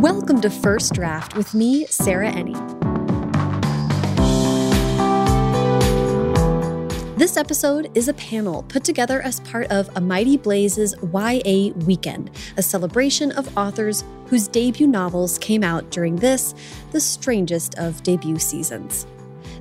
Welcome to First Draft with me, Sarah Enni. This episode is a panel put together as part of A Mighty Blaze's YA Weekend, a celebration of authors whose debut novels came out during this, the strangest of debut seasons.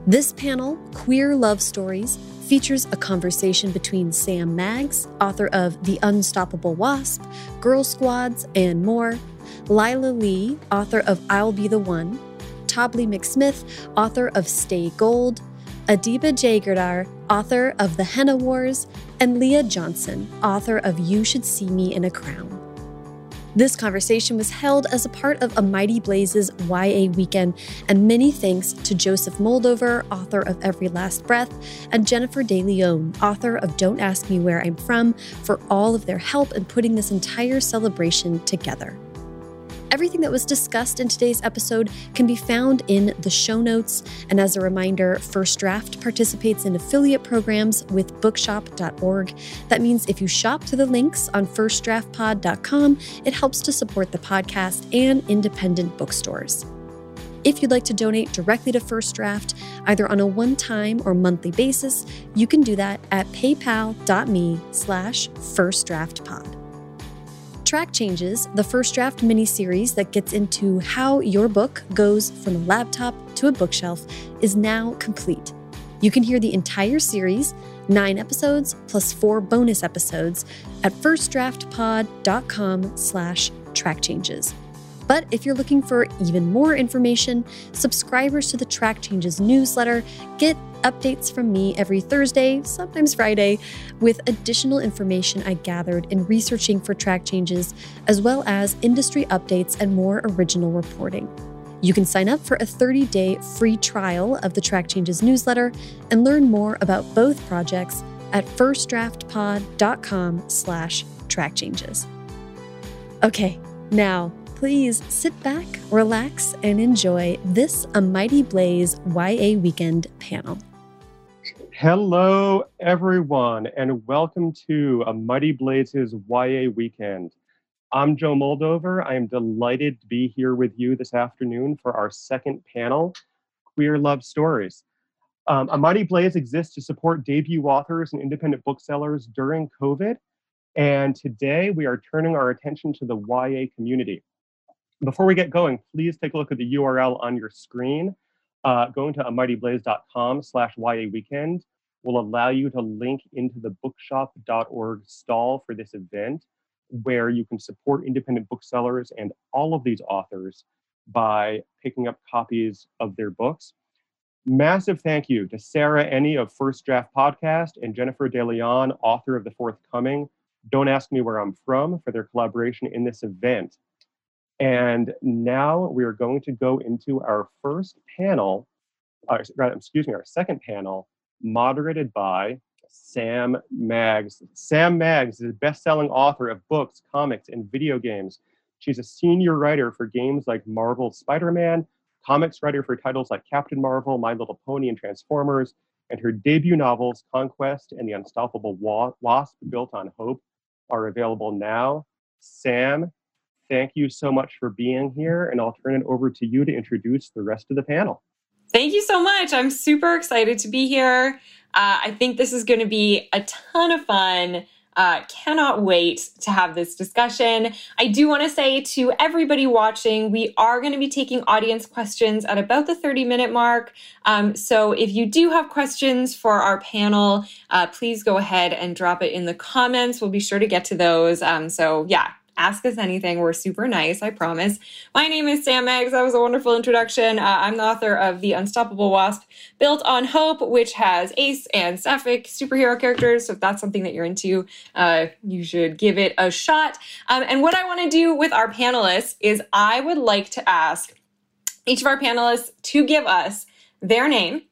This panel, Queer Love Stories, features a conversation between Sam Maggs, author of The Unstoppable Wasp, Girl Squads, and more, Lyla Lee, author of I'll Be the One, Tobly McSmith, author of Stay Gold, Adiba Jaigirdar, author of The Henna Wars, and Leah Johnson, author of You Should See Me in a Crown. This conversation was held as a part of A Mighty Blaze's YA weekend, and many thanks to Joseph Moldover, author of Every Last Breath, and Jennifer De Leon, author of Don't Ask Me Where I'm From, for all of their help in putting this entire celebration together. Everything that was discussed in today's episode can be found in the show notes. And as a reminder, First Draft participates in affiliate programs with bookshop.org. That means if you shop through the links on firstdraftpod.com, it helps to support the podcast and independent bookstores. If you'd like to donate directly to First Draft, either on a one-time or monthly basis, you can do that at paypal.me slash firstdraftpod. Track Changes, the first draft miniseries that gets into how your book goes from a laptop to a bookshelf, is now complete. You can hear the entire series, nine episodes plus four bonus episodes, at firstdraftpod.com slash track changes. But if you're looking for even more information, subscribers to the Track Changes newsletter get updates from me every Thursday, sometimes Friday, with additional information I gathered in researching for track changes, as well as industry updates and more original reporting. You can sign up for a 30-day free trial of the Track Changes newsletter and learn more about both projects at firstdraftpod.com slash trackchanges. Okay, now please sit back, relax, and enjoy this A Mighty Blaze YA Weekend panel. Hello, everyone, and welcome to A Mighty Blaze's YA Weekend. I'm Joe Moldover. I am delighted to be here with you this afternoon for our second panel, Queer Love Stories. Um, A Mighty Blaze exists to support debut authors and independent booksellers during COVID, and today we are turning our attention to the YA community. Before we get going, please take a look at the URL on your screen. Uh, going to amightyblaze.com slash YA weekend will allow you to link into the bookshop.org stall for this event, where you can support independent booksellers and all of these authors by picking up copies of their books. Massive thank you to Sarah Enni of First Draft Podcast and Jennifer De Leon, author of The Forthcoming. Don't Ask Me Where I'm From, for their collaboration in this event. And now we are going to go into our first panel, uh, excuse me, our second panel, moderated by Sam Maggs. Sam Maggs is a best-selling author of books, comics, and video games. She's a senior writer for games like Marvel's Spider-Man, comics writer for titles like Captain Marvel, My Little Pony, and Transformers, and her debut novels, Conquest and The Unstoppable Wasp, Built on Hope, are available now. Sam, thank you so much for being here, and I'll turn it over to you to introduce the rest of the panel. Thank you so much. I'm super excited to be here. Uh, I think this is going to be a ton of fun. Uh, cannot wait to have this discussion. I do want to say to everybody watching, we are going to be taking audience questions at about the 30 minute mark. Um, so if you do have questions for our panel, uh, please go ahead and drop it in the comments. We'll be sure to get to those. Um, so yeah, ask us anything. We're super nice, I promise. My name is Sam Maggs. That was a wonderful introduction. Uh, I'm the author of The Unstoppable Wasp, built on Hope, which has Ace and Sapphic superhero characters. So if that's something that you're into, uh, you should give it a shot. Um, and what I want to do with our panelists is I would like to ask each of our panelists to give us their name,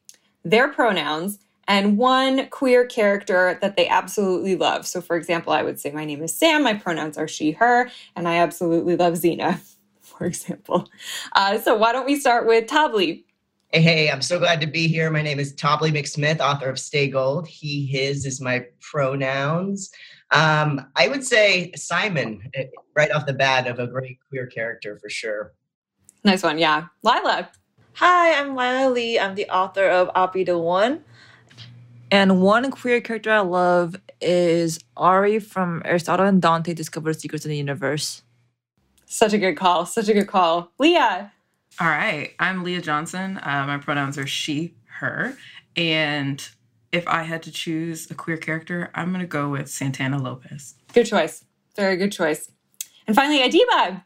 their pronouns, and one queer character that they absolutely love. So, for example, I would say, My name is Sam, my pronouns are she, her, and I absolutely love Xena, for example. Uh, so, why don't we start with Tobly? Hey, hey, I'm so glad to be here. My name is Tobly McSmith, author of Stay Gold. He, his is my pronouns. Um, I would say Simon, eh, right off the bat, of a great queer character for sure. Nice one, yeah. Lyla. Hi, I'm Lyla Lee. I'm the author of I'll Be the One. And one queer character I love is Ari from Aristotle and Dante Discover Secrets in the Universe. Such a good call. Such a good call. Leah. All right. I'm Leah Johnson. Uh, my pronouns are she, her. And if I had to choose a queer character, I'm going to go with Santana Lopez. Good choice. Very good choice. And finally, Adiba.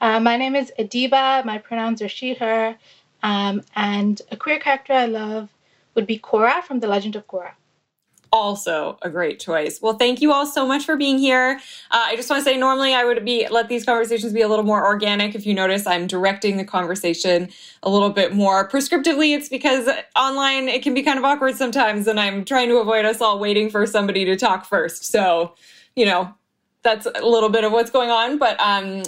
Uh, my name is Adiba. My pronouns are she, her. Um, and a queer character I love would be Korra from The Legend of Korra also a great choice. Well, thank you all so much for being here. Uh, I just want to say, normally I would be let these conversations be a little more organic. If you notice, I'm directing the conversation a little bit more prescriptively. It's because online it can be kind of awkward sometimes, and I'm trying to avoid us all waiting for somebody to talk first. So, you know, that's a little bit of what's going on. But um,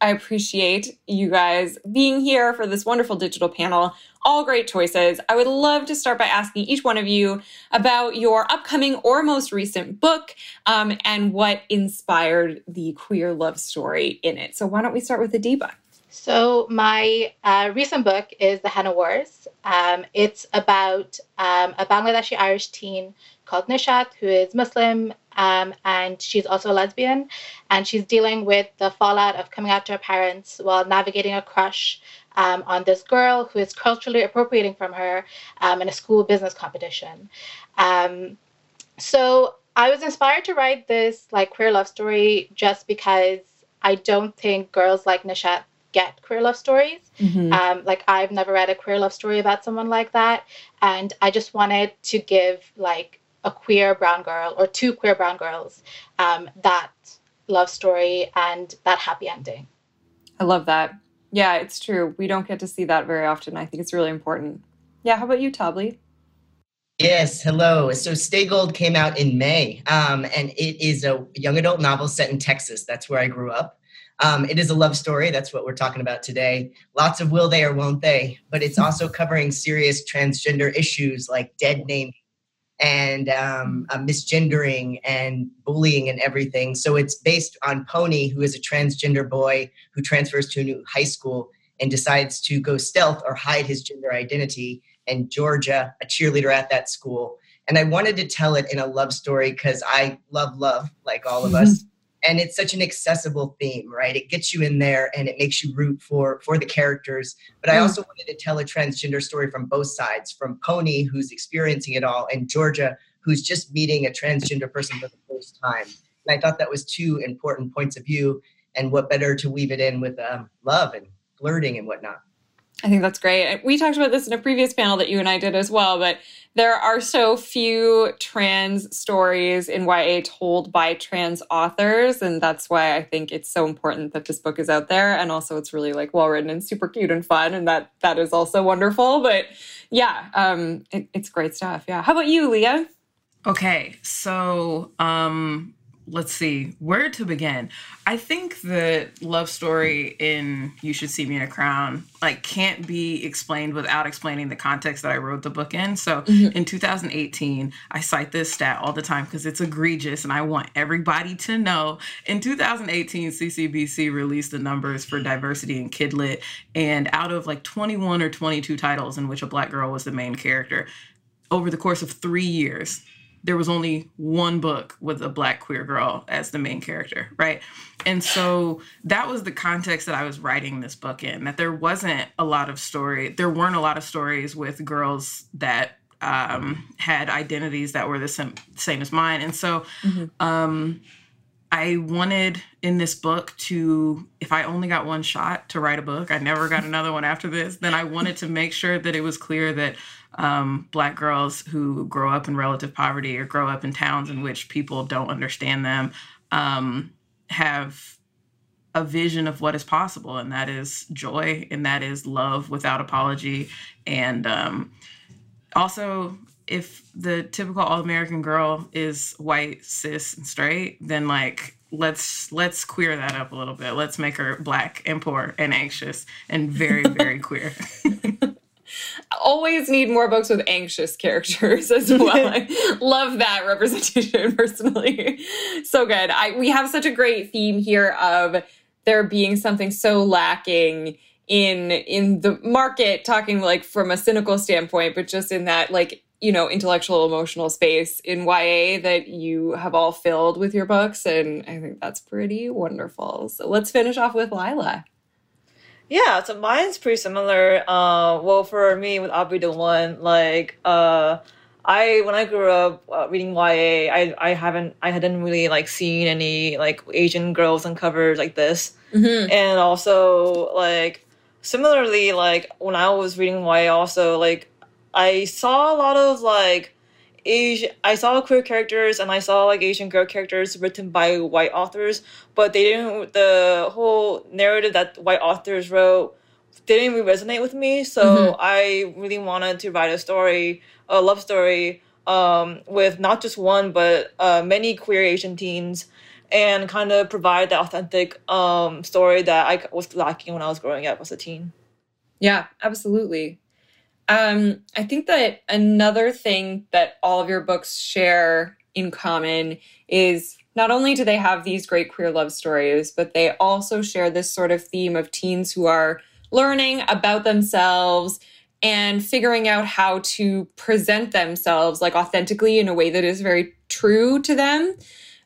I appreciate you guys being here for this wonderful digital panel. All great choices. I would love to start by asking each one of you about your upcoming or most recent book um, and what inspired the queer love story in it. So, why don't we start with Adiba? So, my uh, recent book is The Henna Wars. Um, it's about um, a Bangladeshi Irish teen called Nishat, who is Muslim um, and she's also a lesbian. And she's dealing with the fallout of coming out to her parents while navigating a crush um, on this girl who is culturally appropriating from her um, in a school business competition. Um, so I was inspired to write this like queer love story just because I don't think girls like Nishat get queer love stories. Mm-hmm. Um, like I've never read a queer love story about someone like that, and I just wanted to give like a queer brown girl or two queer brown girls um, that love story and that happy ending. I love that. Yeah, it's true. We don't get to see that very often. I think it's really important. Yeah, how about you, Tobly? Yes, hello. So Stay Gold came out in May, um, and it is a young adult novel set in Texas. That's where I grew up. Um, it is a love story. That's what we're talking about today. Lots of will they or won't they, but it's also covering serious transgender issues like dead naming and um, uh, misgendering and bullying and everything. So it's based on Pony, who is a transgender boy who transfers to a new high school and decides to go stealth or hide his gender identity, and Georgia, a cheerleader at that school. And I wanted to tell it in a love story because I love love, like all of us and it's such an accessible theme right? It gets you in there and it makes you root for for the characters. But i mm. also wanted to tell a transgender story from both sides from pony who's experiencing it all and georgia who's just meeting a transgender person for the first time. And i thought that was two important points of view and what better to weave it in with um, love and flirting and whatnot I think that's great. We talked about this in a previous panel that you and I did as well, but there are so few trans stories in YA told by trans authors. And that's why I think it's so important that this book is out there. And also it's really like well written and super cute and fun. And that that is also wonderful. But yeah, um, it, it's great stuff. Yeah. How about you, Leah? Okay. So um let's see where to begin? I think the love story in you should see me in a crown like can't be explained without explaining the context that i wrote the book in. So mm-hmm. in 2018 i cite this stat all the time because it's egregious and i want everybody to know. In 2018 ccbc released the numbers for diversity in kidlit and out of like 21 or 22 titles in which a black girl was the main character over the course of three years there was only one book with a black queer girl as the main character, right? And so that was the context that I was writing this book in, that there wasn't a lot of story, there weren't a lot of stories with girls that um, had identities that were the same, same as mine. And so mm-hmm. um, I wanted in this book to, if I only got one shot to write a book, I never got another one after this, then I wanted to make sure that it was clear that um, black girls who grow up in relative poverty or grow up in towns in which people don't understand them um, have a vision of what is possible, and that is joy, and that is love without apology, and um, also if the typical all-American girl is white, cis, and straight, then like let's let's queer that up a little bit. Let's make her black and poor and anxious and very very queer. always need more books with anxious characters as well. I love that representation personally. So good. I we have such a great theme here of there being something so lacking in in the market talking like from a cynical standpoint but just in that like you know intellectual emotional space in YA that you have all filled with your books and I think that's pretty wonderful. So let's finish off with Lyla. Yeah, so mine's pretty similar. Uh, well, for me, with Be the One, like, uh, I when I grew up uh, reading YA, I I haven't I hadn't really like seen any like Asian girls on covers like this, Mm-hmm. and also like similarly like when I was reading YA, also like I saw a lot of like Asian. I saw queer characters and I saw like Asian girl characters written by white authors, but they didn't. The whole narrative that white authors wrote didn't really resonate with me. So I really wanted to write a story, a love story, um, with not just one but uh, many queer Asian teens, and kind of provide the authentic um, story that I was lacking when I was growing up as a teen. Yeah, absolutely. Um, I think that another thing that all of your books share in common is not only do they have these great queer love stories, but they also share this sort of theme of teens who are learning about themselves and figuring out how to present themselves like authentically in a way that is very true to them.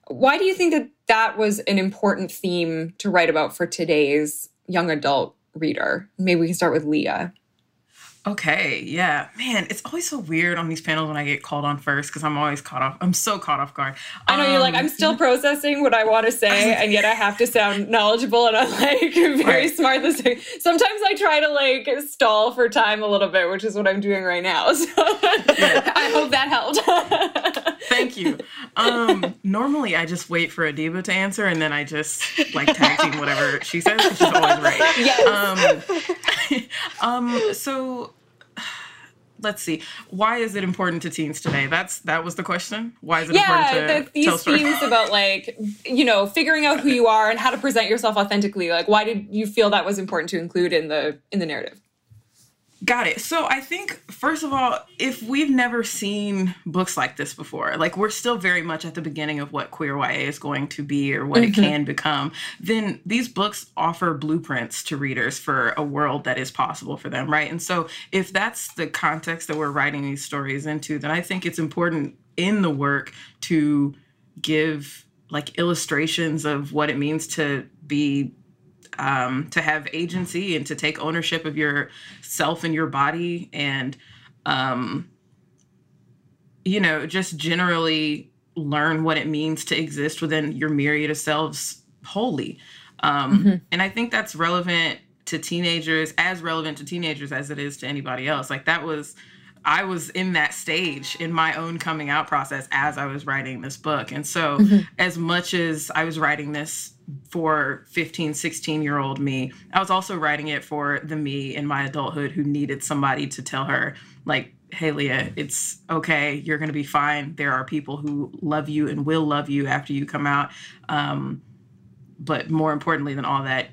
Why do you think that that was an important theme to write about for today's young adult reader? Maybe we can start with Leah. Okay, yeah, man, it's always so weird on these panels when I get called on first because I'm always caught off. I'm so caught off guard. I know you're like, Um, I'm still processing what I want to say, and yet I have to sound knowledgeable and I'm like very Right. smart. This thing. sometimes I try to like stall for time a little bit, which is what I'm doing right now. So I hope that helped. Thank you. Um, normally I just wait for Adiba to answer and then I just like tag team whatever she says. She's always right. Yes. Um, um, so let's see. Why is it important to teens today? That's that was the question. Why is it yeah, important to the, these tell stories? themes about like you know figuring out who you are and how to present yourself authentically. Like, why did you feel that was important to include in the in the narrative? Got it. So I think first of all, if we've never seen books like this before, like we're still very much at the beginning of what queer YA is going to be or what it mm-hmm. can become, then these books offer blueprints to readers for a world that is possible for them, right? And so if that's the context that we're writing these stories into, then I think it's important in the work to give like illustrations of what it means to be um, to have agency and to take ownership of yourself and your body and um, you know just generally learn what it means to exist within your myriad of selves wholly. Um, and i think that's relevant to teenagers as relevant to teenagers as it is to anybody else. Like that was i was in that stage in my own coming out process as i was writing this book. And so as much as i was writing this for 15 16 year old me i was also writing it for the me in my adulthood who needed somebody to tell her like hey leah it's okay. You're going to be fine. There are people who love you and will love you after you come out. Um, but more importantly than all that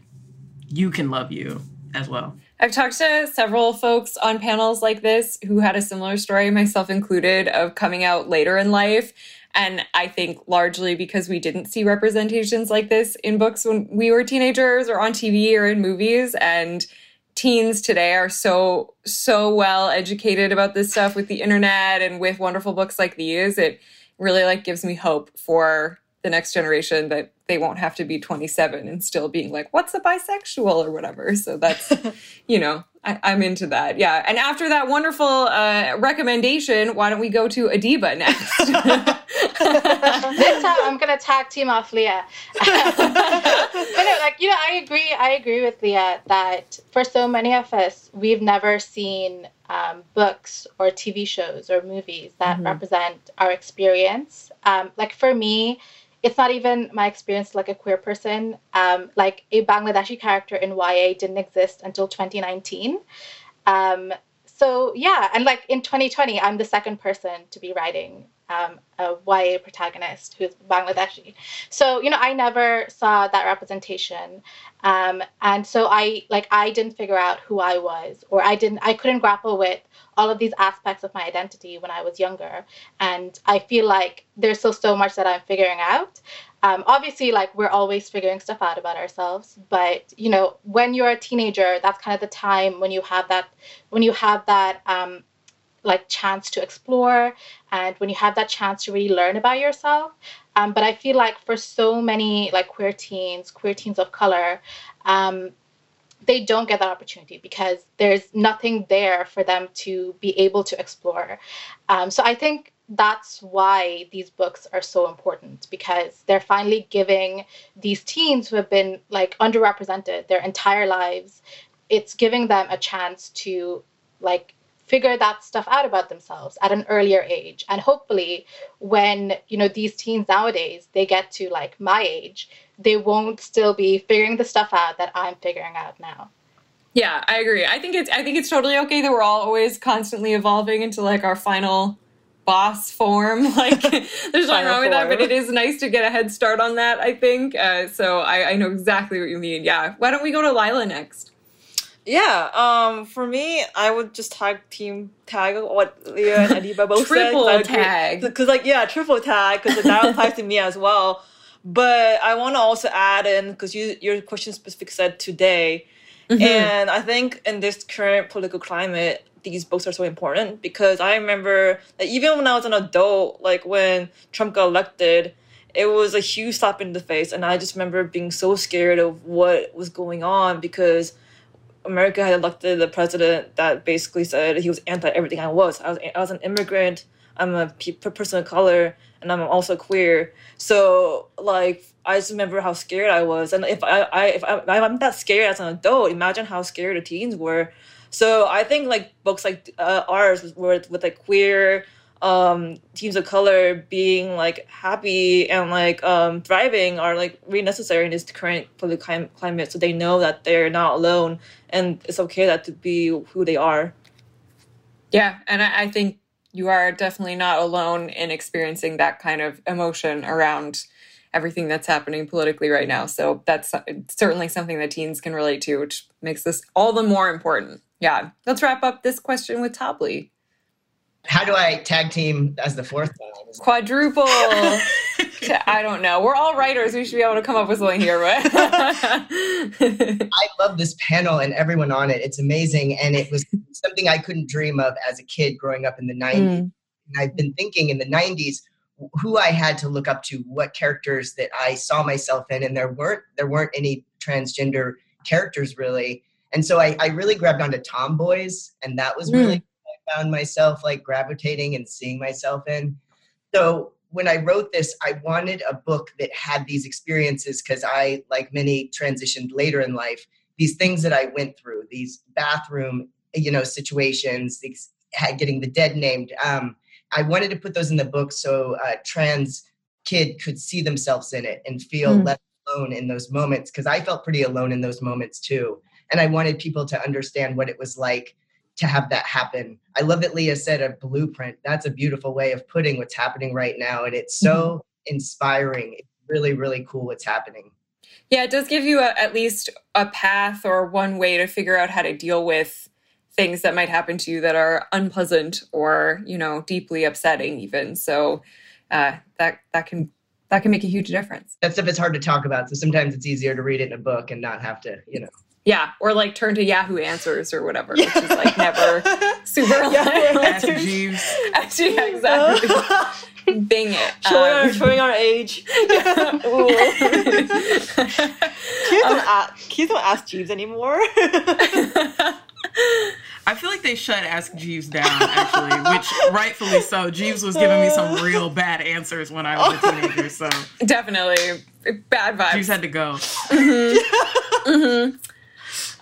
you can love you as well I've talked to several folks on panels like this who had a similar story, myself included, of coming out later in life. And I think largely because we didn't see representations like this in books when we were teenagers or on TV or in movies. And teens today are so, so well educated about this stuff with the internet and with wonderful books like these. It really like gives me hope for the next generation that they won't have to be 27 and still being like, what's a bisexual or whatever. So that's, you know, I, I'm into that. Yeah. And after that wonderful uh, recommendation, why don't we go to Adiba next? this time I'm gonna tag team off Leah. but no, like you know, I agree. I agree with Leah that for so many of us, we've never seen um, books or TV shows or movies that Mhm. represent our experience. Um, like for me, it's not even my experience like a queer person. Um, like a Bangladeshi character in YA didn't exist until 2019. Um, so yeah, and like in 2020, I'm the second person to be writing um, a YA protagonist who's Bangladeshi. So you know, I never saw that representation, um, and so I like I didn't figure out who I was, or I didn't I couldn't grapple with all of these aspects of my identity when I was younger, and I feel like there's still so much that I'm figuring out. Um, obviously, like we're always figuring stuff out about ourselves, but you know, when you're a teenager, that's kind of the time when you have that when you have that um, like chance to explore and when you have that chance to really learn about yourself. Um, but i feel like for so many like queer teens queer teens of color um, they don't get that opportunity because there's nothing there for them to be able to explore. Um, so i think that's why these books are so important because they're finally giving these teens who have been like underrepresented their entire lives it's giving them a chance to like figure that stuff out about themselves at an earlier age. And hopefully when you know these teens nowadays they get to like my age they won't still be figuring the stuff out that i'm figuring out now. Yeah i agree. I think it's i think it's totally okay that we're all always constantly evolving into like our final boss form. Like there's nothing wrong with that but it is nice to get a head start on that i think. Uh, so I, I know exactly what you mean. Yeah. Why don't we go to lyla next yeah, um, for me, I would just tag team tag what Leah and Adiba both triple said. tag. Because, like, yeah, triple tag, because that applies to me as well. But I want to also add in, because you, your question specific said today. Mm-hmm. And I think in this current political climate, these books are so important because I remember that even when I was an adult, like when Trump got elected, it was a huge slap in the face. And I just remember being so scared of what was going on because America had elected a president that basically said he was anti everything I was. I was I was an immigrant. I'm a pe- person of color, and I'm also queer. So like I just remember how scared I was, and if I, I if I, if I'm that scared as an adult, imagine how scared the teens were. So I think like books like uh, ours with, with like queer um, teams of color being like happy and like um, thriving are like really necessary in this current political climate so they know that they're not alone and it's okay that to be who they are. Yeah and I, I think you are definitely not alone in experiencing that kind of emotion around everything that's happening politically right now so that's certainly something that teens can relate to which makes this all the more important. Yeah let's wrap up this question with Tobly how do I tag team as the fourth one? Quadruple. I don't know. We're all writers. We should be able to come up with something here, right? I love this panel and everyone on it. It's amazing. And it was something I couldn't dream of as a kid growing up in the 90s. Mm. And I've been thinking in the 90s who I had to look up to, what characters that I saw myself in. And there weren't there weren't any transgender characters really. And so I, I really grabbed onto tomboys, and that was really mm found myself like gravitating and seeing myself in. So when I wrote this, I wanted a book that had these experiences because I, like many, transitioned later in life. These things that I went through, these bathroom, you know, situations, these, getting the dead named. Um, I wanted to put those in the book so a trans kid could see themselves in it and feel mm. less alone in those moments because I felt pretty alone in those moments too. And I wanted people to understand what it was like to have that happen. I love that Leah said a blueprint. That's a beautiful way of putting what's happening right now. And it's so mm-hmm. inspiring. It's really, really cool what's happening. Yeah, it does give you a, at least a path or one way to figure out how to deal with things that might happen to you that are unpleasant or, you know, deeply upsetting even. So uh, that that can that can make a huge difference. That stuff is hard to talk about. So sometimes it's easier to read it in a book and not have to, you know, yeah, or like turn to Yahoo Answers or whatever, which is like never super. Ask Jeeves. Actually, yeah, exactly. Bing it. Showing, um, our, showing our age. Kids don't, um, ask, kids don't ask Jeeves anymore. I feel like they shut Ask Jeeves down, actually, which rightfully so. Jeeves was giving me some real bad answers when I was a teenager, so. Definitely. Bad vibes. Jeeves had to go. Mm-hmm. mm-hmm.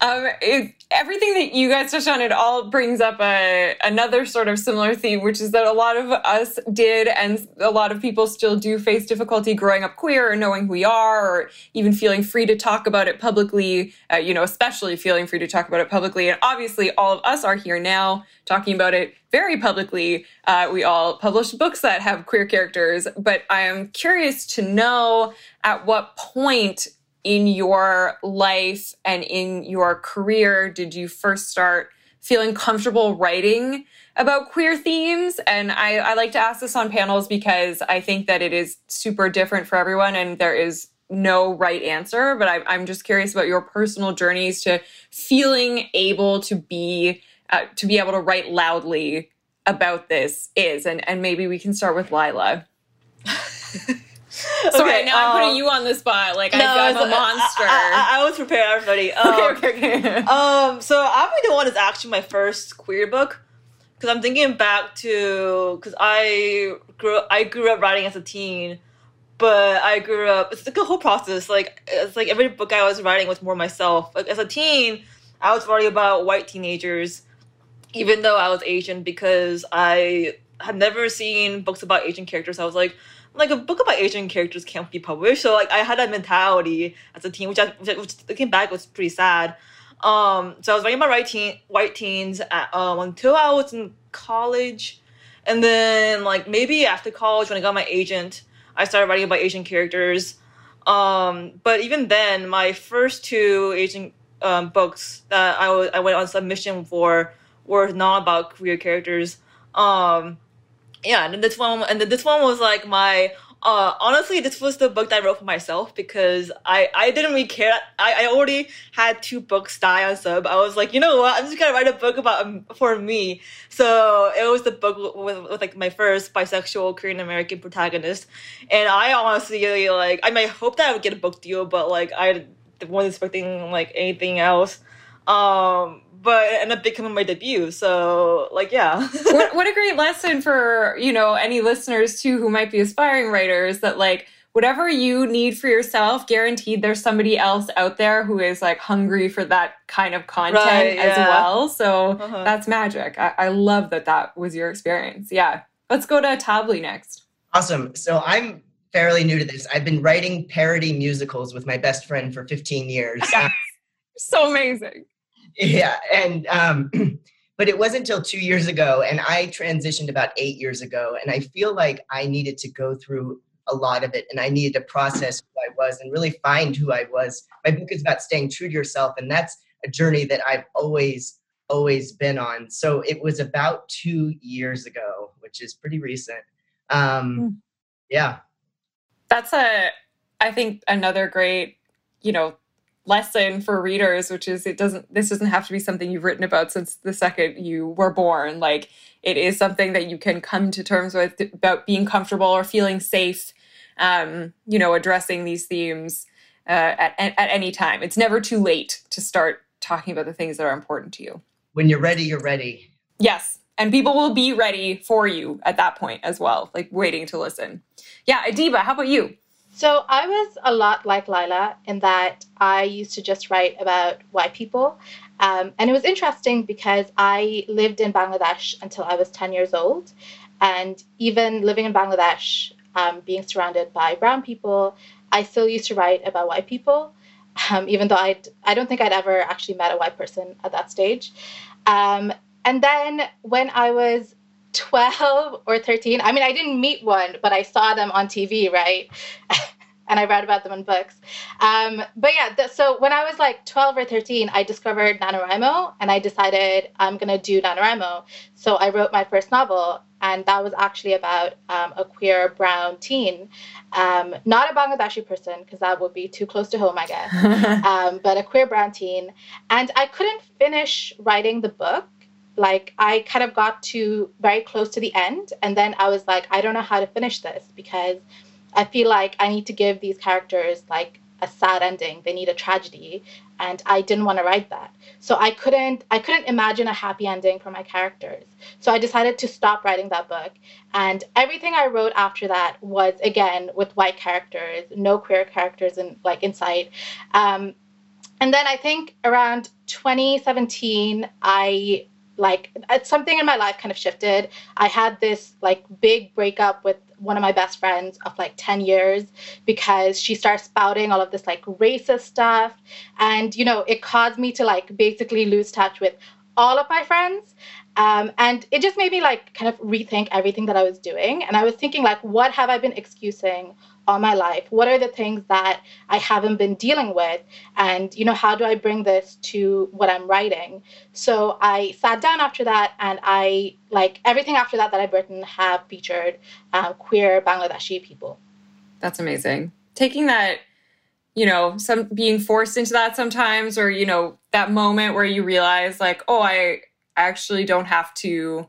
Um, it, everything that you guys touched on, it all brings up a another sort of similar theme, which is that a lot of us did, and a lot of people still do face difficulty growing up queer or knowing who we are, or even feeling free to talk about it publicly. Uh, you know, especially feeling free to talk about it publicly. And obviously, all of us are here now talking about it very publicly. Uh, we all publish books that have queer characters, but I am curious to know at what point in your life and in your career did you first start feeling comfortable writing about queer themes? And I, I, like to ask this on panels because I think that it is super different for everyone and there is no right answer. But I, I'm just curious about your personal journeys to feeling able to be uh, to be able to write loudly about this is. And and maybe we can start with Lyla. Sorry, okay, now um, I'm putting um, you on the spot. Like no, I, am a monster. I, I, I, was prepared already. Um, okay, okay, okay. um, so I'm the one that's actually my first queer book because I'm thinking back to because I grew I grew up writing as a teen, but I grew up. It's like a whole process. Like it's like every book I was writing was more myself. Like as a teen, I was writing about white teenagers, even though I was Asian because I had never seen books about Asian characters. I was like like a book about Asian characters can't be published. So like I had that mentality as a teen, which I which looking back was pretty sad. Um, so I was writing about white teen white teens at, um, until I was in college, and then like maybe after college when I got my agent, I started writing about Asian characters. Um, but even then, my first two Asian um, books that I, I went on submission for were not about queer characters. Um, yeah, and then this one, and this one was like my. Uh, honestly, this was the book that I wrote for myself because I, I didn't really care. I, I already had two books die on sub. I was like, you know what? I'm just gonna write a book about um, for me. So it was the book with, with, like my first bisexual Korean American protagonist, and I honestly like I mean, hope that I would get a book deal, but like I wasn't expecting like anything else. Um, but it ended up becoming my debut. So, like, yeah. what, what a great lesson for, you know, any listeners too who might be aspiring writers that, like, whatever you need for yourself, guaranteed there's somebody else out there who is like hungry for that kind of content right, yeah. as well. So uh-huh. that's magic. I-, I love that that was your experience. Yeah. Let's go to Tobly next. Awesome. So I'm fairly new to this. I've been writing parody musicals with my best friend for 15 years. so amazing yeah and um but it wasn't until two years ago and i transitioned about eight years ago and i feel like i needed to go through a lot of it and i needed to process who i was and really find who i was. My book is about staying true to yourself and that's a journey that i've always always been on. So it was about two years ago which is pretty recent. Um hmm. yeah. That's a i think another great you know lesson for readers which is it doesn't this doesn't have to be something you've written about since the second you were born. Like it is something that you can come to terms with about being comfortable or feeling safe um, you know addressing these themes uh, at, at any time. It's never too late to start talking about the things that are important to you. When you're ready you're ready. Yes and people will be ready for you at that point as well like waiting to listen. Yeah adiba how about you so I was a lot like Lyla in that I used to just write about white people. Um, and it was interesting because I lived in Bangladesh until I was 10 years old. And even living in Bangladesh, um, being surrounded by brown people, I still used to write about white people, um, even though I'd, I don't think I'd ever actually met a white person at that stage. Um, and then when I was 12 or 13. I mean, I didn't meet one, but I saw them on TV, right? and I read about them in books. Um, but yeah, th- so when I was like 12 or 13, I discovered NaNoWriMo and I decided I'm going to do NaNoWriMo. So I wrote my first novel, and that was actually about um, a queer brown teen, um, not a Bangladeshi person, because that would be too close to home, I guess, um, but a queer brown teen. And I couldn't finish writing the book like I kind of got to very close to the end and then I was like I don't know how to finish this because I feel like I need to give these characters like a sad ending. They need a tragedy and I didn't want to write that. So I couldn't I couldn't imagine a happy ending for my characters. So I decided to stop writing that book and everything I wrote after that was again with white characters no queer characters in like inside um, and then I think around 2017, I like something in my life kind of shifted. I had this like big breakup with one of my best friends of like 10 years because she started spouting all of this like racist stuff. And you know it caused me to like basically lose touch with all of my friends. Um, and it just made me like kind of rethink everything that i was doing. And i was thinking like what have i been excusing all my life? What are the things that i haven't been dealing with? And you know how do i bring this to what i'm writing? So i sat down after that and i like everything after that that i've written have featured uh, queer bangladeshi people. That's amazing. Taking that you know some being forced into that sometimes or you know that moment where you realize like oh i actually don't have to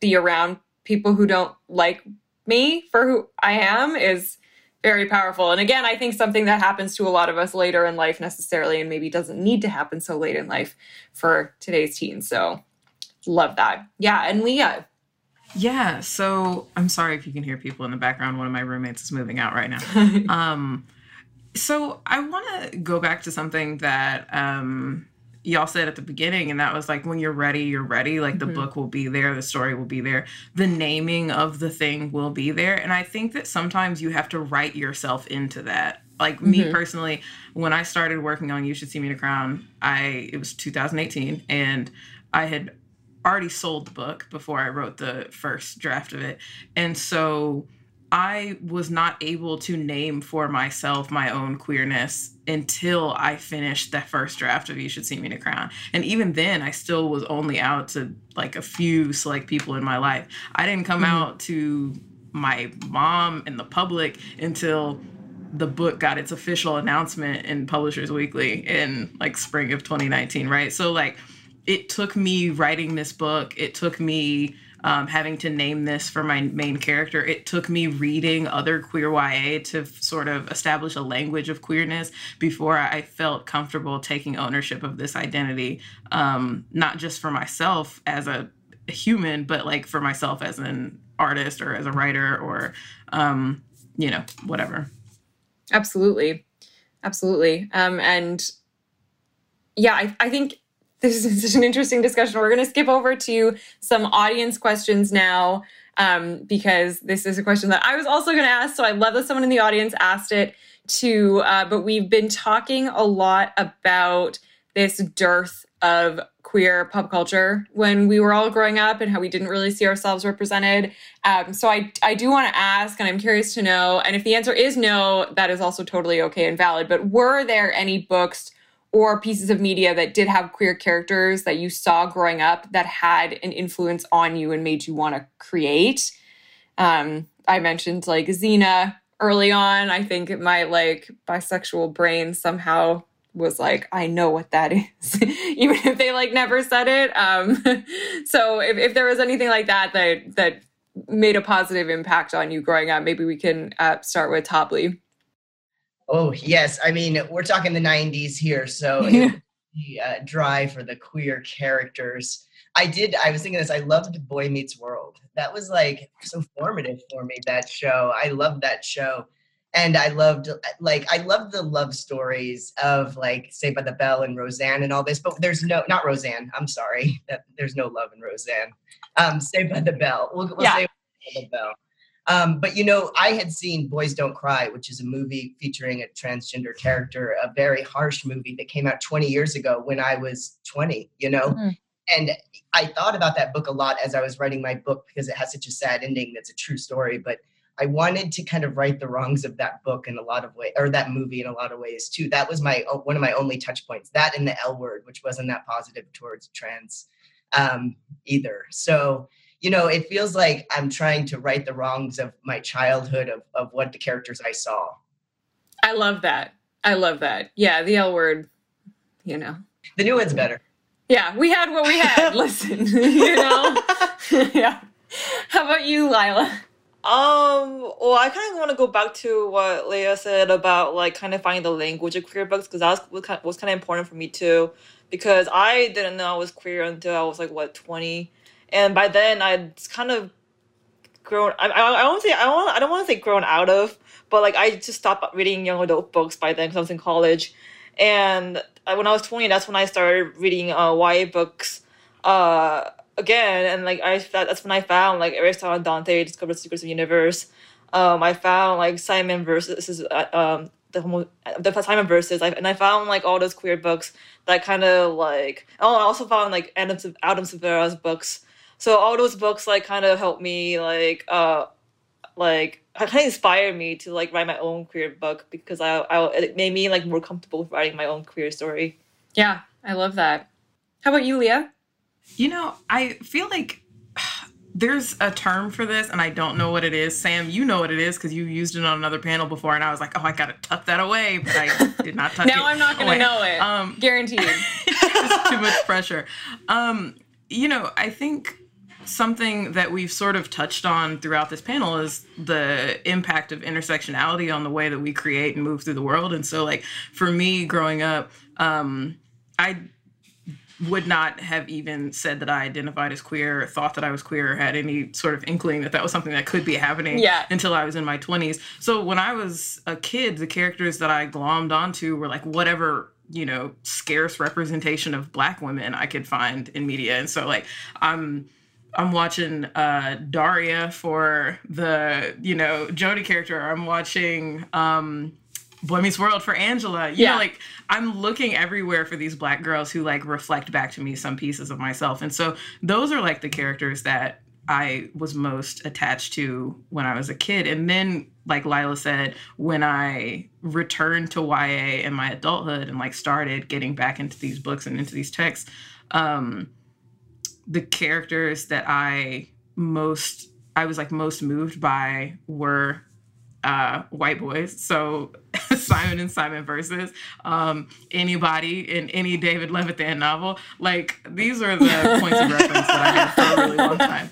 be around people who don't like me for who I am is very powerful. And again, I think something that happens to a lot of us later in life necessarily and maybe doesn't need to happen so late in life for today's teens. So love that. Yeah. And Leah. Yeah. So I'm sorry if you can hear people in the background. One of my roommates is moving out right now. um, so I want to go back to something that um, y'all said at the beginning and that was like when you're ready you're ready like the mm-hmm. book will be there the story will be there the naming of the thing will be there and i think that sometimes you have to write yourself into that like mm-hmm. me personally when i started working on you should see me a crown i it was 2018 and i had already sold the book before i wrote the first draft of it and so I was not able to name for myself my own queerness until I finished that first draft of You Should See Me in a Crown. And even then, I still was only out to like a few select people in my life. I didn't come mm-hmm. out to my mom and the public until the book got its official announcement in Publishers Weekly in like spring of 2019, right? So, like, it took me writing this book, it took me um, having to name this for my main character. It took me reading other queer YA to sort of establish a language of queerness before I felt comfortable taking ownership of this identity, um, not just for myself as a human, but like for myself as an artist or as a writer or, um, you know, whatever. Absolutely. Absolutely. Um, and yeah, I, I think this is such an interesting discussion. We're going to skip over to some audience questions now um, because this is a question that I was also going to ask. So I love that someone in the audience asked it too. Uh, but we've been talking a lot about this dearth of queer pop culture when we were all growing up and how we didn't really see ourselves represented. Um, so I, I do want to ask, and I'm curious to know, and if the answer is no, that is also totally okay and valid. But were there any books or pieces of media that did have queer characters that you saw growing up that had an influence on you and made you want to create. Um, I mentioned like Xena early on. I think my like bisexual brain somehow was like, I know what that is, even if they like never said it. Um, so if, if there was anything like that that that made a positive impact on you growing up, maybe we can uh, start with Tobly. Oh yes, I mean we're talking the '90s here, so yeah. uh, dry for the queer characters. I did. I was thinking this. I loved Boy Meets World. That was like so formative for me. That show. I loved that show, and I loved like I loved the love stories of like Saved by the Bell and Roseanne and all this. But there's no not Roseanne. I'm sorry. That, there's no love in Roseanne. Um, Saved by the Bell. We'll, we'll yeah. say the Bell. Um, but you know, I had seen Boys Don't Cry, which is a movie featuring a transgender character, a very harsh movie that came out 20 years ago when I was 20, you know? Mm. And I thought about that book a lot as I was writing my book because it has such a sad ending that's a true story. But I wanted to kind of right the wrongs of that book in a lot of ways, or that movie in a lot of ways too. That was my one of my only touch points. That and the L word, which wasn't that positive towards trans um, either. So you know, it feels like I'm trying to right the wrongs of my childhood of, of what the characters I saw. I love that. I love that. Yeah, the L word, you know. The new one's better. Yeah, we had what we had. Listen, you know? yeah. How about you, Lyla? Um, well, I kind of want to go back to what Leah said about like kind of finding the language of queer books because that was, was kind of important for me too. Because I didn't know I was queer until I was like what twenty, and by then I'd kind of grown. I, I, I don't say I don't I don't want to say grown out of, but like I just stopped reading young adult books by then because I was in college, and when I was 20, that's when I started reading uh, YA books uh, again, and like I that's when I found like Aristotle and Dante discovered the secrets of the universe. Um, I found like Simon versus this is uh, um, the homo, the Simon verses, I, and I found like all those queer books that kind of like. Oh, I also found like Adam Adam Silvera's books. So all those books like kind of helped me like uh like kind of inspired me to like write my own queer book because I, I it made me like more comfortable with writing my own queer story. Yeah, I love that. How about you, Leah? You know, I feel like there's a term for this and I don't know what it is. Sam, you know what it is because you used it on another panel before and I was like, oh, I gotta tuck that away, but I did not touch now it. Now I'm not gonna away. know it. Um, Guaranteed. it's too much pressure. Um, you know, I think something that we've sort of touched on throughout this panel is the impact of intersectionality on the way that we create and move through the world. And so, like, for me growing up, um, I would not have even said that I identified as queer, or thought that I was queer, or had any sort of inkling that that was something that could be happening yeah. until I was in my 20s. So when I was a kid, the characters that I glommed onto were like whatever you know scarce representation of black women i could find in media and so like i'm i'm watching uh daria for the you know jodie character i'm watching um Boy Meets World for Angela. You yeah. know, like I'm looking everywhere for these black girls who like reflect back to me some pieces of myself. And so those are like the characters that I was most attached to when I was a kid. And then, like Lyla said, when I returned to YA in my adulthood and like started getting back into these books and into these texts, um, the characters that I most I was like most moved by were uh, white boys. So Simon and Simon versus um, anybody in any David Levithan novel. Like these are the points of reference that I had for a really long time.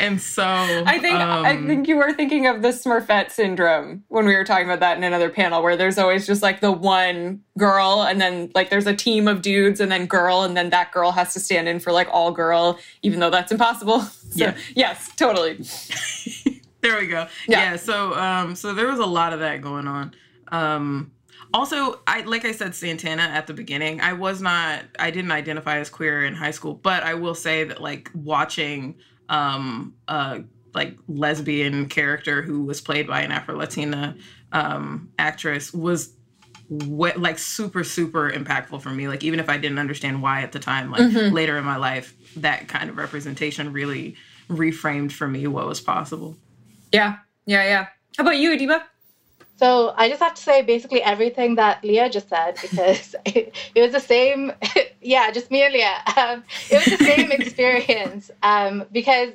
And so I think um, I think you were thinking of the Smurfette syndrome when we were talking about that in another panel, where there's always just like the one girl, and then like there's a team of dudes, and then girl, and then that girl has to stand in for like all girl, even though that's impossible. So Yeah. yes, totally. there we go. Yeah. Yeah. so um so there was a lot of that going on. Um also I like I said Santana at the beginning, I was not I didn't identify as queer in high school, but I will say that like watching um uh like lesbian character who was played by an Afro Latina um actress was what like super super impactful for me like even if i didn't understand why at the time like Mhm. later in my life that kind of representation really reframed for me what was possible Yeah, yeah, yeah. How about you, Adiba? So I just have to say basically everything that Leah just said because it, it was the same. yeah, just me and Leah. Um, it was the same experience um, because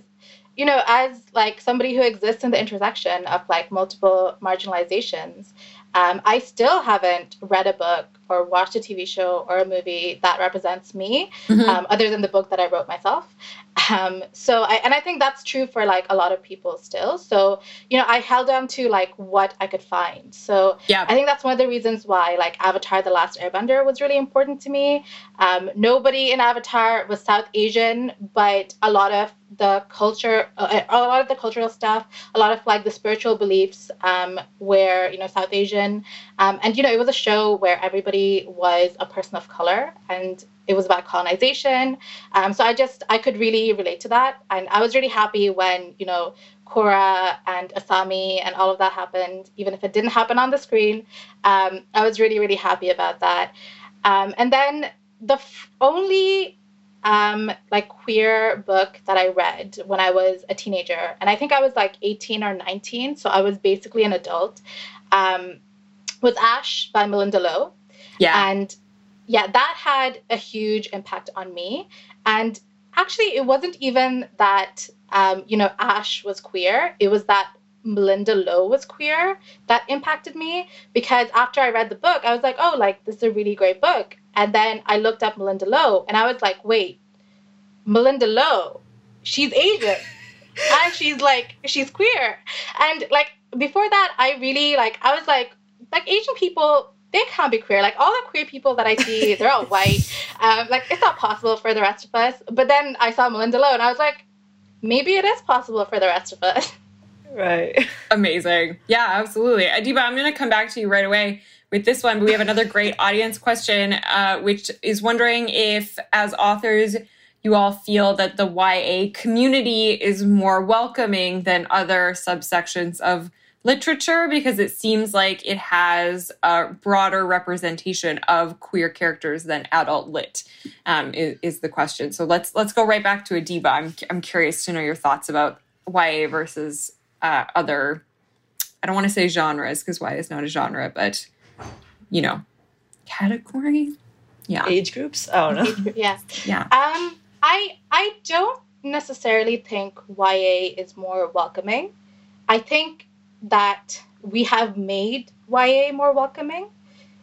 you know, as like somebody who exists in the intersection of like multiple marginalizations, um, I still haven't read a book or watched a TV show or a movie that represents me, Mhm. um, other than the book that I wrote myself. Um, so I and I think that's true for like a lot of people still. So you know, I held on to like what I could find. So Yeah. I think that's one of the reasons why like Avatar: The Last Airbender was really important to me. Um, nobody in Avatar was South Asian, but a lot of the culture, uh, a lot of the cultural stuff, a lot of like the spiritual beliefs um, were you know South Asian, um, and you know it was a show where everybody was a person of color and it was about colonization. Um, so I just I could really relate to that, and I was really happy when you know Korra and Asami and all of that happened, even if it didn't happen on the screen. Um, I was really really happy about that. Um, and then the f- only um, like queer book that I read when I was a teenager, and I think I was like 18 or 19, so I was basically an adult, um, was Ash by Malinda Lo. Yeah. And yeah, that had a huge impact on me. And actually, it wasn't even that, um, you know, Ash was queer. It was that Malinda Lo was queer that impacted me because after I read the book, I was like, oh, like, this is a really great book. And then I looked up Malinda Lo and I was like, wait, Malinda Lo, she's Asian. and she's like, she's queer. And like, before that, I really, like, I was like, like, Asian people, they can't be queer. Like all the queer people that I see, they're all white. Um, like it's not possible for the rest of us. But then I saw Malinda Lo, and I was like, maybe it is possible for the rest of us. Right. Amazing. Yeah, absolutely. Adiba, I'm going to come back to you right away with this one, but we have another great audience question, uh, which is wondering if, as authors, you all feel that the YA community is more welcoming than other subsections of literature because it seems like it has a broader representation of queer characters than adult lit um, is, is, the question. So let's let's go right back to adiba i'm, I'm curious to know your thoughts about ya versus uh, other i don't want to say genres because ya is not a genre but you know category? Yeah. Age groups? Oh no. yeah. Yeah. Um i i don't necessarily think ya is more welcoming. I think that we have made YA more welcoming,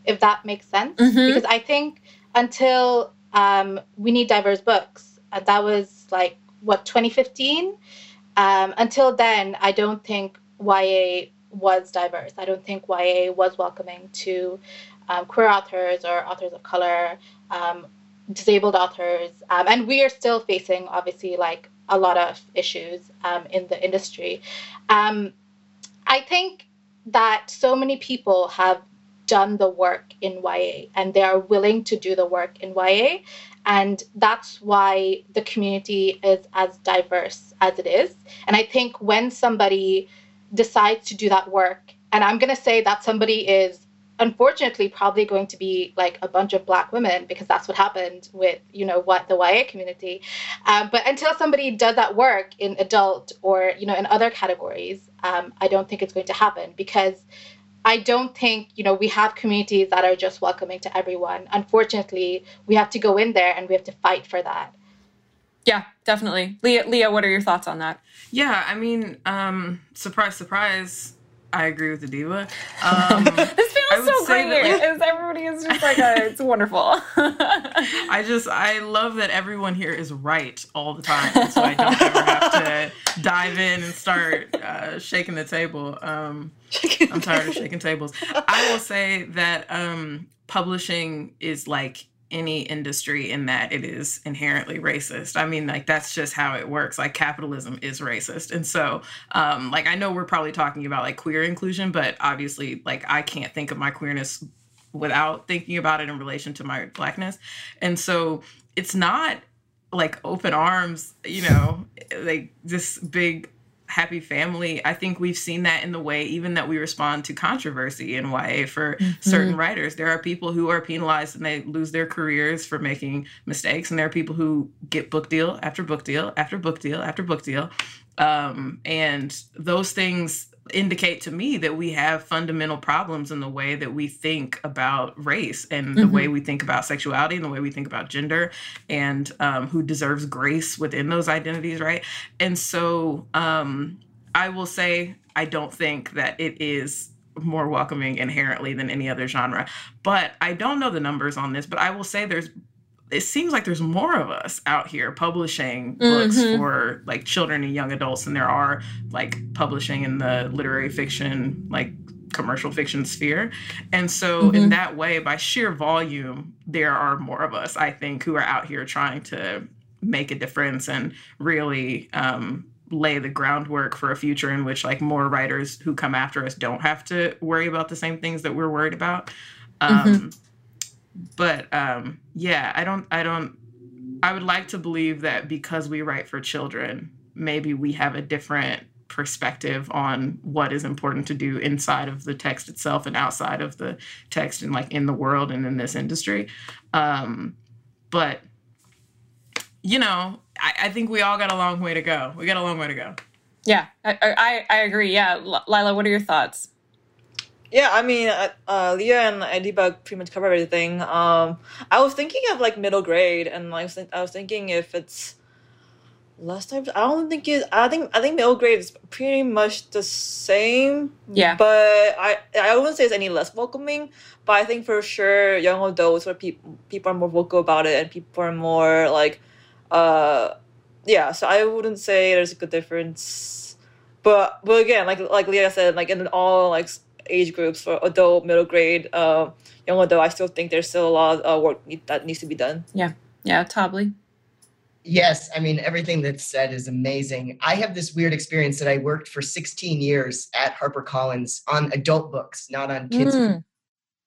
if that makes sense. Mm-hmm. Because I think until um, we need diverse books, and that was like what 2015. Um, until then, I don't think YA was diverse. I don't think YA was welcoming to um, queer authors or authors of color, um, disabled authors, um, and we are still facing obviously like a lot of issues um, in the industry. Um, I think that so many people have done the work in YA and they are willing to do the work in YA. And that's why the community is as diverse as it is. And I think when somebody decides to do that work, and I'm going to say that somebody is unfortunately probably going to be like a bunch of black women because that's what happened with you know what the YA community. Um, but until somebody does that work in adult or you know in other categories, um, I don't think it's going to happen because I don't think you know we have communities that are just welcoming to everyone. Unfortunately, we have to go in there and we have to fight for that. Yeah, definitely. Leah, Leah, what are your thoughts on that? Yeah, I mean, um, surprise, surprise I agree with Adiba. Um, this feels so great. That, like, everybody is just like, a, it's wonderful. I just, I love that everyone here is right all the time, so I don't ever have to dive in and start uh, shaking the table. Um, I'm tired of shaking tables. I will say that um, publishing is like any industry in that it is inherently racist. I mean, like that's just how it works. Like capitalism is racist. And so, um, like I know we're probably talking about like queer inclusion, but obviously like I can't think of my queerness without thinking about it in relation to my blackness. And so it's not like open arms, you know, like this big happy family. I think we've seen that in the way even that we respond to controversy in YA for mm-hmm. certain writers. There are people who are penalized and they lose their careers for making mistakes, and there are people who get book deal after book deal after book deal after book deal. Um, and those things indicate to me that we have fundamental problems in the way that we think about race and the mm-hmm. way we think about sexuality and the way we think about gender and um, who deserves grace within those identities, right? And so um, I will say, I don't think that it is more welcoming inherently than any other genre. But I don't know the numbers on this, but I will say there's it seems like there's more of us out here publishing books mm-hmm. for like children and young adults than there are like publishing in the literary fiction like commercial fiction sphere and so mm-hmm. in that way by sheer volume there are more of us i think who are out here trying to make a difference and really um, lay the groundwork for a future in which like more writers who come after us don't have to worry about the same things that we're worried about mm-hmm. um, mm-hmm but um, yeah, I don't, I don't, I would like to believe that because we write for children, maybe we have a different perspective on what is important to do inside of the text itself and outside of the text and like in the world and in this industry. Um, but you know, I, I think we all got a long way to go. We got a long way to go. Yeah, I, I, I agree. Yeah, Lyla, what are your thoughts? Yeah, I mean, uh, uh, Leah and Adiba pretty much covered everything. Um, I was thinking of like middle grade, and like I was thinking if it's less time I don't think it. I think I think middle grade is pretty much the same. Yeah. But I I wouldn't say it's any less welcoming. But I think for sure young adults where people people are more vocal about it and people are more like, uh, yeah. So I wouldn't say there's a good difference. But but again, like like Leah said, like in all like age groups for adult, middle grade, uh, young adult, I still think there's still a lot of uh, work that needs to be done. Yeah, yeah, totally. Yes, I mean everything that's said is amazing. I have this weird experience that I worked for 16 years at HarperCollins on adult books, not on kids. Mm.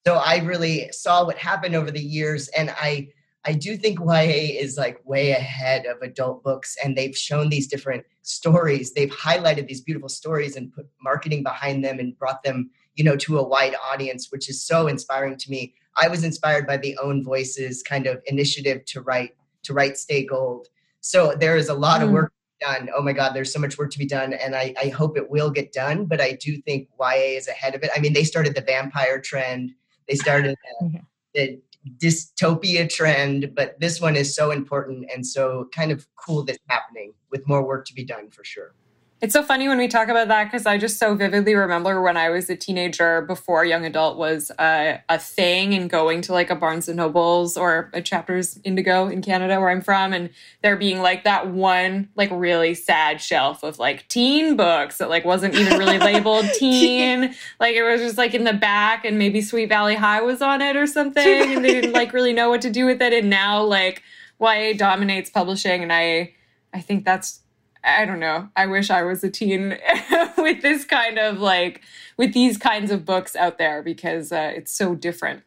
So I really saw what happened over the years and I I do think YA is like way ahead of adult books and they've shown these different stories. They've highlighted these beautiful stories and put marketing behind them and brought them, you know, to a wide audience, which is so inspiring to me. I was inspired by the own voices kind of initiative to write to write Stay Gold. So there is a lot mm. of work done. Oh my God, there's so much work to be done, and I, I hope it will get done. But I do think YA is ahead of it. I mean, they started the vampire trend. They started the, the dystopia trend, but this one is so important and so kind of cool that's happening with more work to be done for sure. It's so funny when we talk about that because I just so vividly remember when I was a teenager before young adult was a, a thing and going to like a Barnes and Nobles or a Chapters Indigo in Canada where I'm from and there being like that one like really sad shelf of like teen books that like wasn't even really labeled teen. Like it was just like in the back and maybe Sweet Valley High was on it or something and they didn't like really know what to do with it and now like YA dominates publishing and I I think that's I don't know. I wish I was a teen with this kind of like with these kinds of books out there because uh, it's so different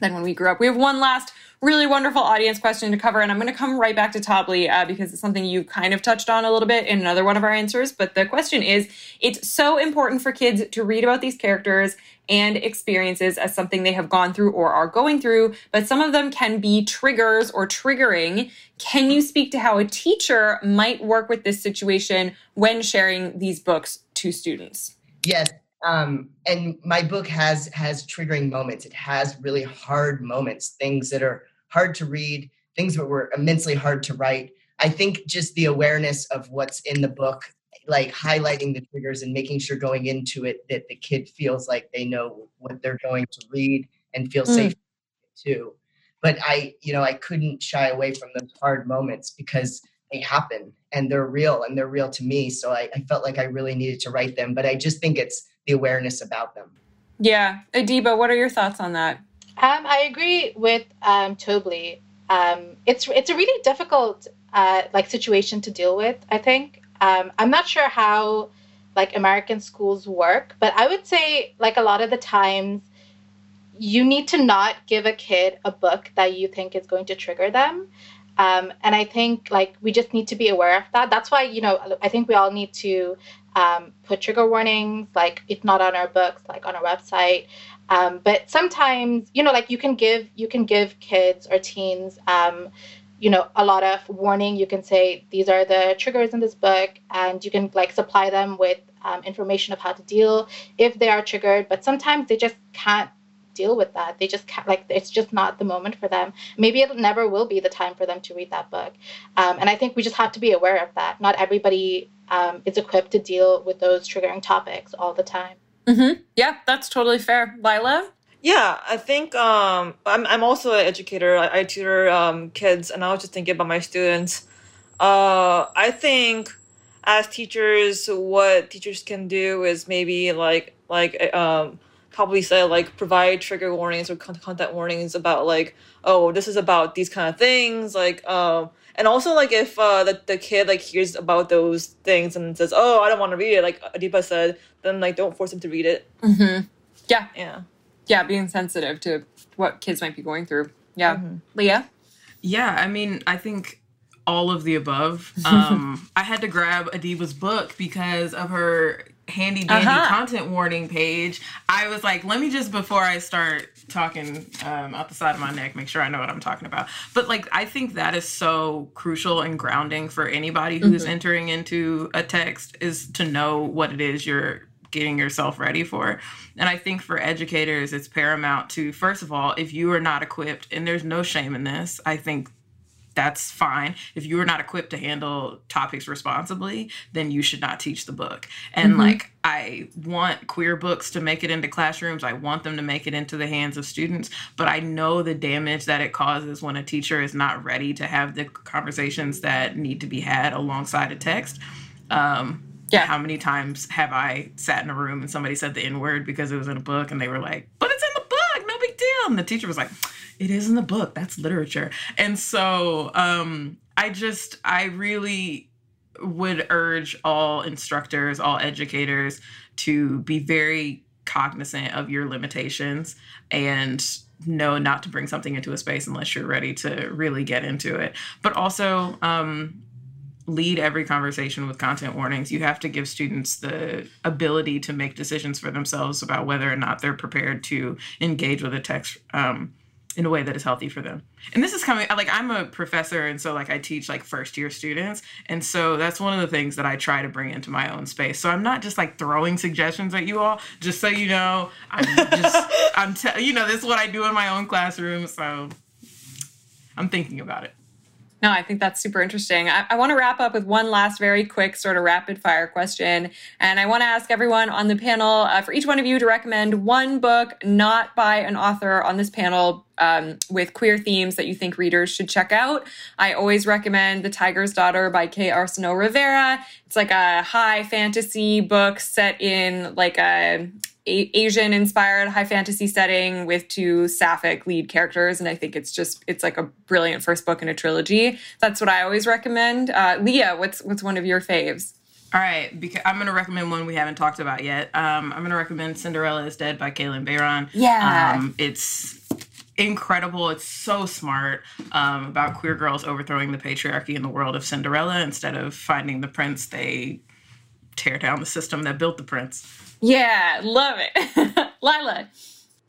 than when we grew up. We have one last really wonderful audience question to cover, and I'm going to come right back to Tobly uh, because it's something you kind of touched on a little bit in another one of our answers. But the question is it's so important for kids to read about these characters and experiences as something they have gone through or are going through, but some of them can be triggers or triggering. Can you speak to how a teacher might work with this situation when sharing these books to students? Yes. Um, and my book has has triggering moments. It has really hard moments, things that are hard to read, things that were immensely hard to write. I think just the awareness of what's in the book like highlighting the triggers and making sure going into it that the kid feels like they know what they're going to read and feel mm. safe too. But I, you know, I couldn't shy away from those hard moments because they happen and they're real and they're real to me. So I, I felt like I really needed to write them. But I just think it's the awareness about them. Yeah. Adiba, what are your thoughts on that? Um, I agree with um. Um, it's it's a really difficult uh, like situation to deal with. I think um, I'm not sure how like American schools work, but I would say like a lot of the times you need to not give a kid a book that you think is going to trigger them. Um, and I think like we just need to be aware of that. That's why you know I think we all need to um, put trigger warnings, like if not on our books, like on our website. Um, but sometimes you know like you can give you can give kids or teens um, you know a lot of warning. You can say these are the triggers in this book and you can like supply them with um, information of how to deal if they are triggered. But sometimes they just can't deal with that. They just can't like it's just not the moment for them. Maybe it never will be the time for them to read that book. Um, and i think we just have to be aware of that. Not everybody um, is equipped to deal with those triggering topics all the time mm-hmm. yeah that's totally fair lyla yeah, I think um, I'm I'm also an educator. I, I tutor um, kids, and I was just thinking about my students. Uh, I think as teachers, what teachers can do is maybe like like um, probably say like provide trigger warnings or content warnings about like oh this is about these kind of things like um and also like if uh the, the kid like hears about those things and says oh I don't want to read it like Adiba said then like don't force him to read it. Mm-hmm. Yeah. Yeah yeah, being sensitive to what kids might be going through. Yeah. Mm-hmm. Leah? Yeah, I mean, I think all of the above. Um, I had to grab Adiba's book because of her handy dandy uh-huh. content warning page. I was like, let me just before I start talking um, out the side of my neck, make sure I know what I'm talking about. But like, I think that is so crucial and grounding for anybody who is mm-hmm. entering into a text is to know what it is you're getting yourself ready for. And I think for educators, it's paramount to, first of all, if you are not equipped, and there's no shame in this, I think that's fine. If you are not equipped to handle topics responsibly, then you should not teach the book. And mm-hmm. like, I want queer books to make it into classrooms. I want them to make it into the hands of students. But I know the damage that it causes when a teacher is not ready to have the conversations that need to be had alongside a text. Um, yeah. How many times have I sat in a room and somebody said the N word because it was in a book and they were like, but it's in the book, no big deal. And the teacher was like, it is in the book, that's literature. And so um, I just, I really would urge all instructors, all educators to be very cognizant of your limitations and know not to bring something into a space unless you're ready to really get into it. But also, um, lead every conversation with content warnings. You have to give students the ability to make decisions for themselves about whether or not they're prepared to engage with a text um, in a way that is healthy for them. And this is coming like I'm a professor and so like I teach like first year students and so that's one of the things that I try to bring into my own space. So I'm not just like throwing suggestions at you all just so you know I'm just I'm te- you know this is what I do in my own classroom so I'm thinking about it. No, I think that's super interesting. I, I want to wrap up with one last very quick sort of rapid fire question. And I want to ask everyone on the panel uh, for each one of you to recommend one book not by an author on this panel um, with queer themes that you think readers should check out. I always recommend The Tiger's Daughter by K Arsenault Rivera. It's like a high fantasy book set in like a Asian inspired high fantasy setting with two sapphic lead characters. And I think it's just, it's like a brilliant first book in a trilogy. That's what I always recommend. Uh, Leah, what's, what's one of your faves? All right, because I'm going to recommend one we haven't talked about yet. Um, I'm going to recommend Cinderella is Dead by Kalynn Bayron. Yeah. Um, it's incredible. It's so smart um, about queer girls overthrowing the patriarchy in the world of Cinderella. Instead of finding the prince, they tear down the system that built the prince. Yeah, love it. Lyla.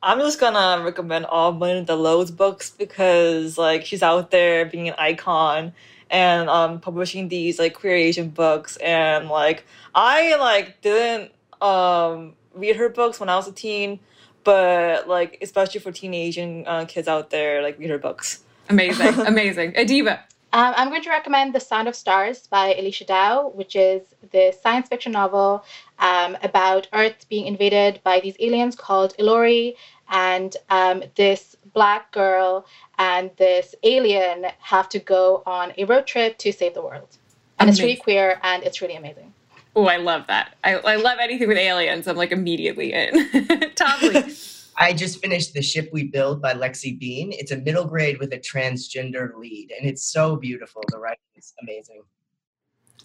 I'm just gonna recommend all Malinda Lo's books because like she's out there being an icon and um publishing these like queer Asian books and like I like didn't um read her books when I was a teen, but like especially for teen Asian uh, kids out there, like read her books. Amazing, amazing. Adiba. Um, I'm going to recommend The Sound of Stars by Alechia Dow, which is the science fiction novel um, about Earth being invaded by these aliens called Ilori. And um, this black girl and this alien have to go on a road trip to save the world. And amazing. it's really queer and it's really amazing. Oh, I love that. I, I love anything with aliens. I'm like immediately in. Tommy. I just finished The Ship We Build by Lexie Bean. It's a middle grade with a transgender lead, and it's so beautiful. The writing is amazing.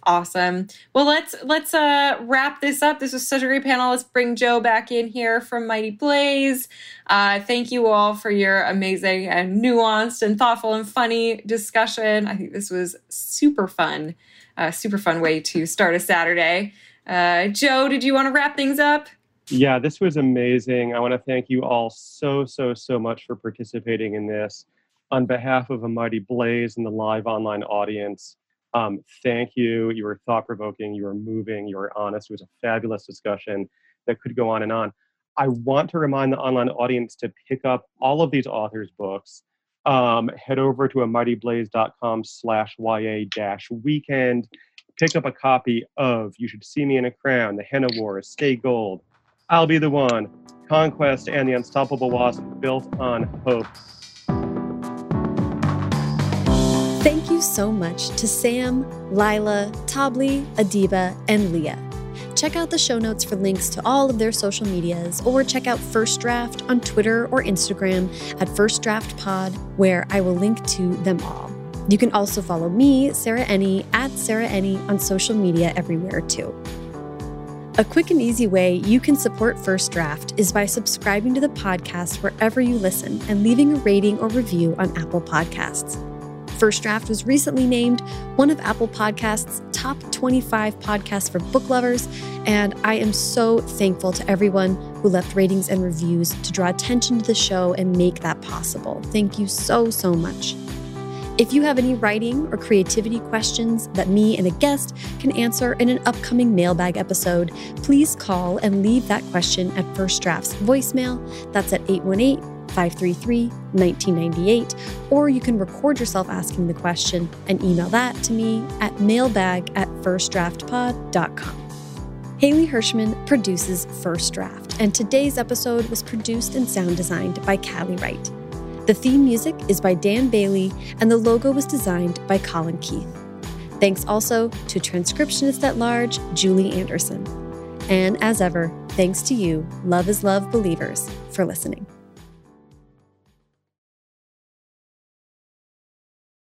Awesome. Well, let's let's uh, wrap this up. This was such a great panel. Let's bring Joe back in here from Mighty Blaze. Uh, thank you all for your amazing and nuanced and thoughtful and funny discussion. I think this was super fun, uh, super fun way to start a Saturday. Uh, Joe, did you want to wrap things up? Yeah, this was amazing. I want to thank you all so, so, so much for participating in this. On behalf of a Mighty Blaze and the live online audience, um, thank you. You were thought provoking, you were moving, you were honest. It was a fabulous discussion that could go on and on. I want to remind the online audience to pick up all of these authors' books. Um, head over to a mightyblaze.com slash YA dash weekend. Pick up a copy of You Should See Me in a Crown, The Henna Wars, Stay Gold, I'll be the one. Conquest and the Unstoppable Wasp built on hope. Thank you so much to Sam, Lyla, Tobly, Adiba, and Leah. Check out the show notes for links to all of their social medias, or check out First Draft on Twitter or Instagram at First Draft Pod, where I will link to them all. You can also follow me, Sarah Enni, at Sarah Enni on social media everywhere too. A quick and easy way you can support First Draft is by subscribing to the podcast wherever you listen and leaving a rating or review on Apple Podcasts. First Draft was recently named one of Apple Podcasts' top 25 podcasts for book lovers, and I am so thankful to everyone who left ratings and reviews to draw attention to the show and make that possible. Thank you so, so much. If you have any writing or creativity questions that me and a guest can answer in an upcoming mailbag episode, please call and leave that question at First Draft's voicemail. That's at 818 533 1998. Or you can record yourself asking the question and email that to me at mailbag at firstdraftpod.com. Haley Hirschman produces First Draft, and today's episode was produced and sound designed by Callie Wright. The theme music is by Dan Bailey, and the logo was designed by Colin Keith. Thanks also to transcriptionist at large, Julie Anderson. And as ever, thanks to you, Love is Love believers, for listening.